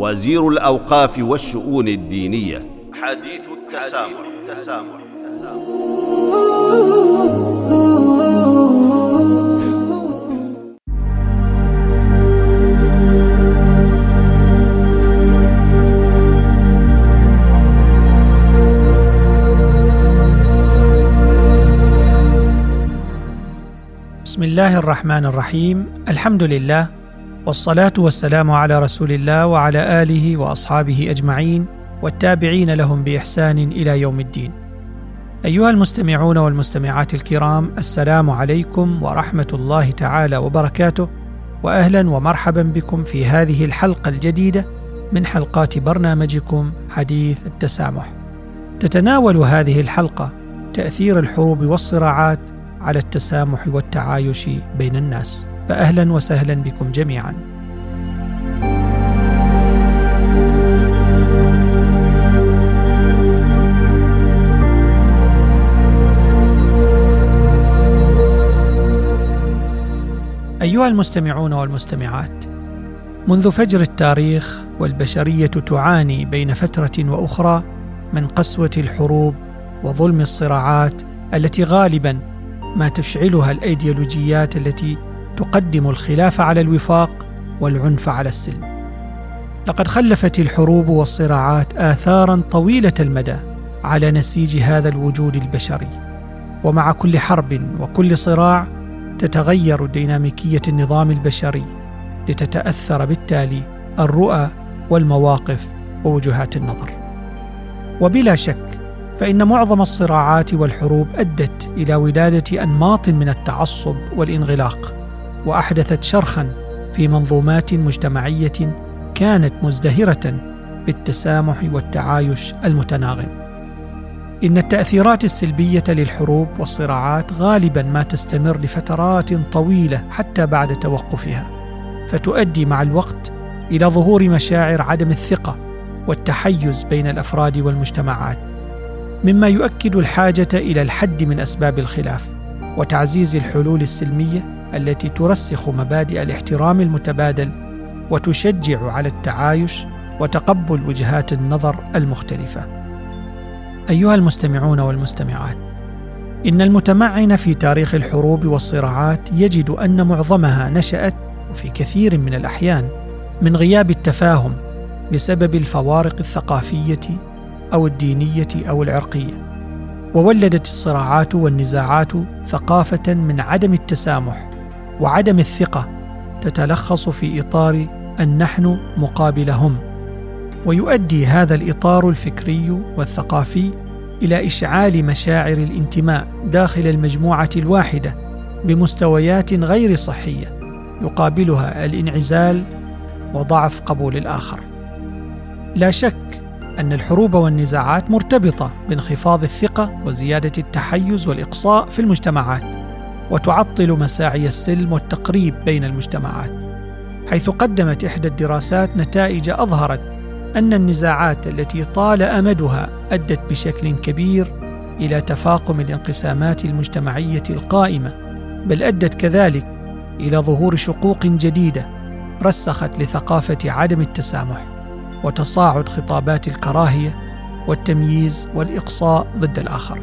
وزير الأوقاف والشؤون الدينية حديث التسامح, التسامح. بسم الله الرحمن الرحيم الحمد لله والصلاة والسلام على رسول الله وعلى آله وأصحابه أجمعين والتابعين لهم بإحسان إلى يوم الدين. أيها المستمعون والمستمعات الكرام السلام عليكم ورحمة الله تعالى وبركاته واهلا ومرحبا بكم في هذه الحلقة الجديدة من حلقات برنامجكم حديث التسامح. تتناول هذه الحلقة تأثير الحروب والصراعات على التسامح والتعايش بين الناس. فاهلا وسهلا بكم جميعا. أيها المستمعون والمستمعات منذ فجر التاريخ والبشرية تعاني بين فترة وأخرى من قسوة الحروب وظلم الصراعات التي غالبا ما تشعلها الأيديولوجيات التي تقدم الخلاف على الوفاق والعنف على السلم. لقد خلفت الحروب والصراعات اثارا طويلة المدى على نسيج هذا الوجود البشري. ومع كل حرب وكل صراع تتغير ديناميكية النظام البشري لتتأثر بالتالي الرؤى والمواقف ووجهات النظر. وبلا شك فإن معظم الصراعات والحروب أدت إلى ولادة أنماط من التعصب والانغلاق وأحدثت شرخا في منظومات مجتمعية كانت مزدهرة بالتسامح والتعايش المتناغم. إن التأثيرات السلبية للحروب والصراعات غالبا ما تستمر لفترات طويلة حتى بعد توقفها، فتؤدي مع الوقت إلى ظهور مشاعر عدم الثقة والتحيز بين الأفراد والمجتمعات مما يؤكد الحاجة إلى الحد من أسباب الخلاف وتعزيز الحلول السلمية التي ترسخ مبادئ الاحترام المتبادل وتشجع على التعايش وتقبل وجهات النظر المختلفة. أيها المستمعون والمستمعات إن المتمعن في تاريخ الحروب والصراعات يجد أن معظمها نشأت وفي كثير من الأحيان من غياب التفاهم بسبب الفوارق الثقافية أو الدينية أو العرقية. وولدت الصراعات والنزاعات ثقافة من عدم التسامح وعدم الثقة تتلخص في إطار النحن مقابل هم ويؤدي هذا الإطار الفكري والثقافي إلى إشعال مشاعر الانتماء داخل المجموعة الواحدة بمستويات غير صحية يقابلها الانعزال وضعف قبول الآخر. لا شك أن الحروب والنزاعات مرتبطة بانخفاض الثقة وزيادة التحيز والإقصاء في المجتمعات وتعطل مساعي السلم والتقريب بين المجتمعات حيث قدمت إحدى الدراسات نتائج أظهرت أن النزاعات التي طال أمدها أدت بشكل كبير إلى تفاقم الانقسامات المجتمعية القائمة بل أدت كذلك إلى ظهور شقوق جديدة رسخت لثقافة عدم التسامح. وتصاعد خطابات الكراهية والتمييز والإقصاء ضد الآخر.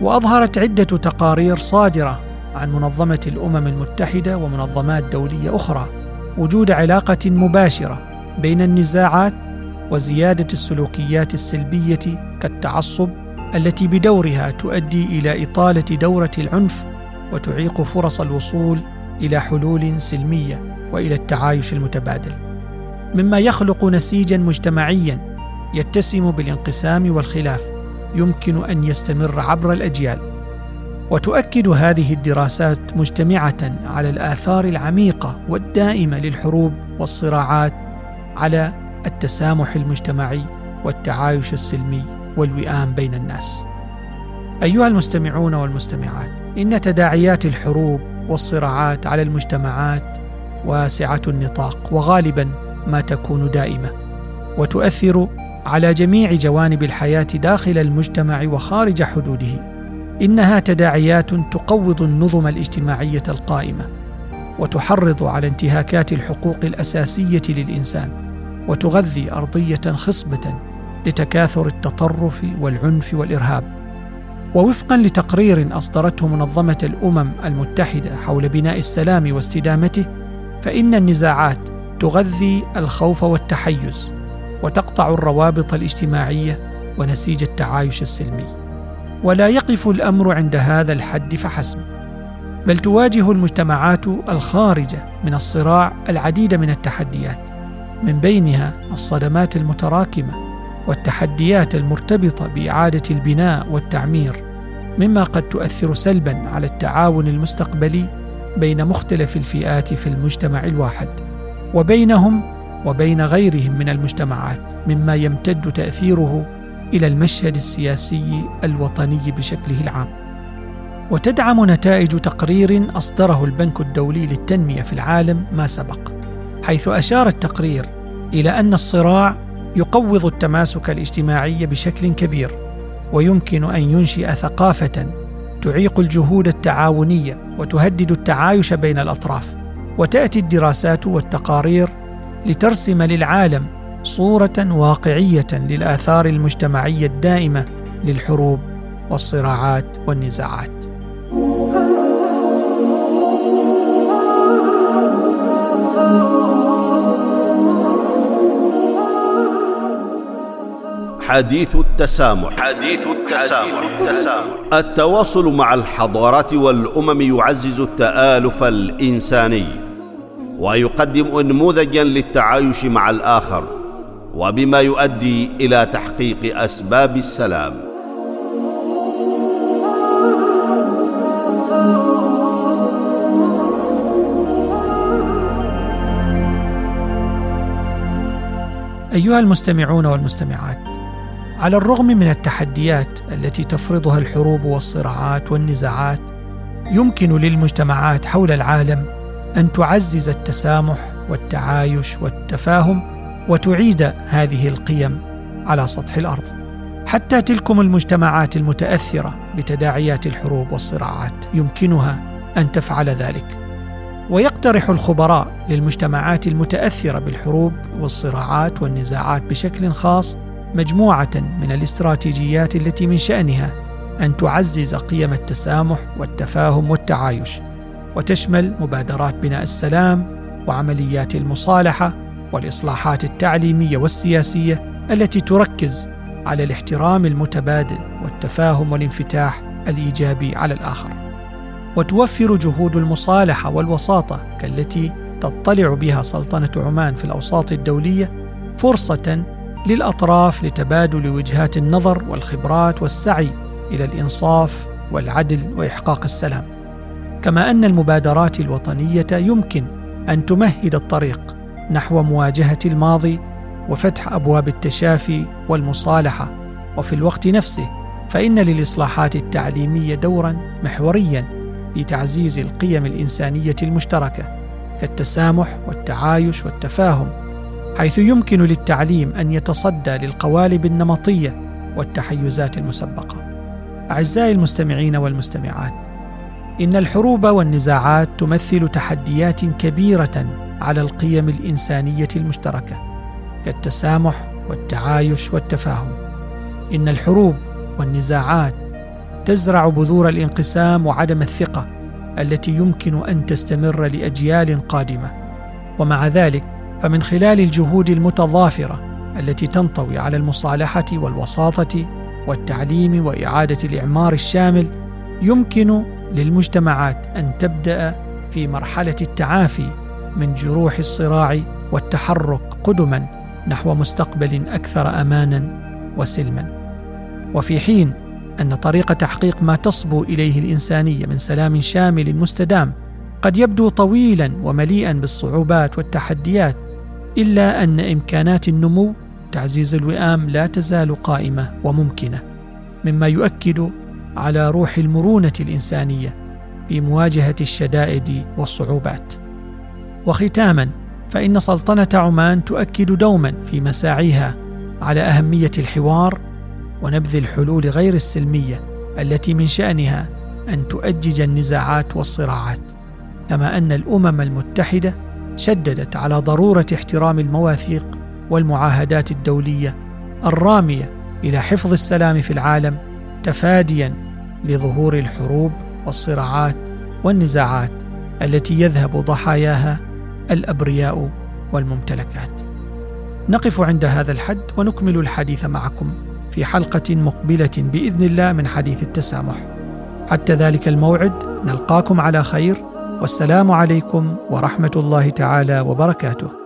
وأظهرت عدة تقارير صادرة عن منظمة الأمم المتحدة ومنظمات دولية أخرى وجود علاقة مباشرة بين النزاعات وزيادة السلوكيات السلبية كالتعصب التي بدورها تؤدي إلى إطالة دورة العنف وتعيق فرص الوصول إلى حلول سلمية وإلى التعايش المتبادل. مما يخلق نسيجا مجتمعيا يتسم بالانقسام والخلاف يمكن أن يستمر عبر الأجيال وتؤكد هذه الدراسات مجتمعة على الآثار العميقة والدائمة للحروب والصراعات على التسامح المجتمعي والتعايش السلمي والوئام بين الناس. أيها المستمعون والمستمعات، إن تداعيات الحروب والصراعات على المجتمعات واسعة النطاق وغالبا ما تكون دائمة وتؤثر على جميع جوانب الحياة داخل المجتمع وخارج حدوده. إنها تداعيات تقوض النظم الاجتماعية القائمة وتحرض على انتهاكات الحقوق الأساسية للإنسان وتغذي أرضية خصبة لتكاثر التطرف والعنف والإرهاب. ووفقا لتقرير أصدرته منظمة الأمم المتحدة حول بناء السلام واستدامته فإن النزاعات تغذي الخوف والتحيز وتقطع الروابط الاجتماعية ونسيج التعايش السلمي. ولا يقف الأمر عند هذا الحد فحسب بل تواجه المجتمعات الخارجه من الصراع العديد من التحديات من بينها الصدمات المتراكمة والتحديات المرتبطة بإعادة البناء والتعمير مما قد تؤثر سلبا على التعاون المستقبلي بين مختلف الفئات في المجتمع الواحد. وبينهم وبين غيرهم من المجتمعات مما يمتد تأثيره إلى المشهد السياسي الوطني بشكله العام. وتدعم نتائج تقرير أصدره البنك الدولي للتنمية في العالم ما سبق حيث أشار التقرير إلى أن الصراع يقوض التماسك الاجتماعي بشكل كبير ويمكن أن ينشئ ثقافة تعيق الجهود التعاونية وتهدد التعايش بين الأطراف. وتأتي الدراسات والتقارير لترسم للعالم صورة واقعية للآثار المجتمعية الدائمة للحروب والصراعات والنزاعات. حديث التسامح. حديث التسامح, التسامح. التواصل مع الحضارات والأمم يعزز التآلف الإنساني. ويقدم انموذجا للتعايش مع الآخر وبما يؤدي إلى تحقيق أسباب السلام. أيها المستمعون والمستمعات على الرغم من التحديات التي تفرضها الحروب والصراعات والنزاعات يمكن للمجتمعات حول العالم أن تعزز التسامح والتعايش والتفاهم وتعيد هذه القيم على سطح الأرض حتى تلكم المجتمعات المتأثرة بتداعيات الحروب والصراعات يمكنها أن تفعل ذلك. ويقترح الخبراء للمجتمعات المتأثرة بالحروب والصراعات والنزاعات بشكل خاص مجموعة من الاستراتيجيات التي من شأنها أن تعزز قيم التسامح والتفاهم والتعايش. وتشمل مبادرات بناء السلام وعمليات المصالحة والإصلاحات التعليمية والسياسية التي تركز على الاحترام المتبادل والتفاهم والانفتاح الإيجابي على الآخر. وتوفر جهود المصالحة والوساطة كالتي تطلع بها سلطنة عمان في الأوساط الدولية فرصة للأطراف لتبادل وجهات النظر والخبرات والسعي إلى الإنصاف والعدل وإحقاق السلام. كما أن المبادرات الوطنية يمكن أن تمهد الطريق نحو مواجهة الماضي وفتح أبواب التشافي والمصالحة. وفي الوقت نفسه فإن للإصلاحات التعليمية دورا محوريا في تعزيز القيم الإنسانية المشتركة كالتسامح والتعايش والتفاهم حيث يمكن للتعليم أن يتصدى للقوالب النمطية والتحيزات المسبقة. أعزائي المستمعين والمستمعات إن الحروب والنزاعات تمثل تحديات كبيرة على القيم الإنسانية المشتركة كالتسامح والتعايش والتفاهم. إن الحروب والنزاعات تزرع بذور الانقسام وعدم الثقة التي يمكن أن تستمر لأجيال قادمة. ومع ذلك فمن خلال الجهود المتضافرة التي تنطوي على المصالحة والوساطة والتعليم وإعادة الإعمار الشامل يمكن للمجتمعات أن تبدأ في مرحلة التعافي من جروح الصراع والتحرك قدما نحو مستقبل أكثر أمانا وسلما. وفي حين أن طريق تحقيق ما تصبو إليه الإنسانية من سلام شامل مستدام قد يبدو طويلا ومليئا بالصعوبات والتحديات إلا أن إمكانات النمو وتعزيز الوئام لا تزال قائمة وممكنة مما يؤكد على روح المرونة الإنسانية في مواجهة الشدائد والصعوبات. وختاما فإن سلطنة عمان تؤكد دوما في مساعيها على أهمية الحوار ونبذ الحلول غير السلمية التي من شأنها أن تؤجج النزاعات والصراعات كما أن الأمم المتحدة شددت على ضرورة احترام المواثيق والمعاهدات الدولية الرامية إلى حفظ السلام في العالم تفاديا لظهور الحروب والصراعات والنزاعات التي يذهب ضحاياها الأبرياء والممتلكات. نقف عند هذا الحد ونكمل الحديث معكم في حلقة مقبلة بإذن الله من حديث التسامح. حتى ذلك الموعد نلقاكم على خير والسلام عليكم ورحمة الله تعالى وبركاته.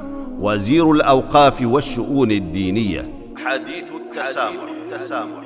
وزير الأوقاف والشؤون الدينية حديث التسامح, حديث التسامح.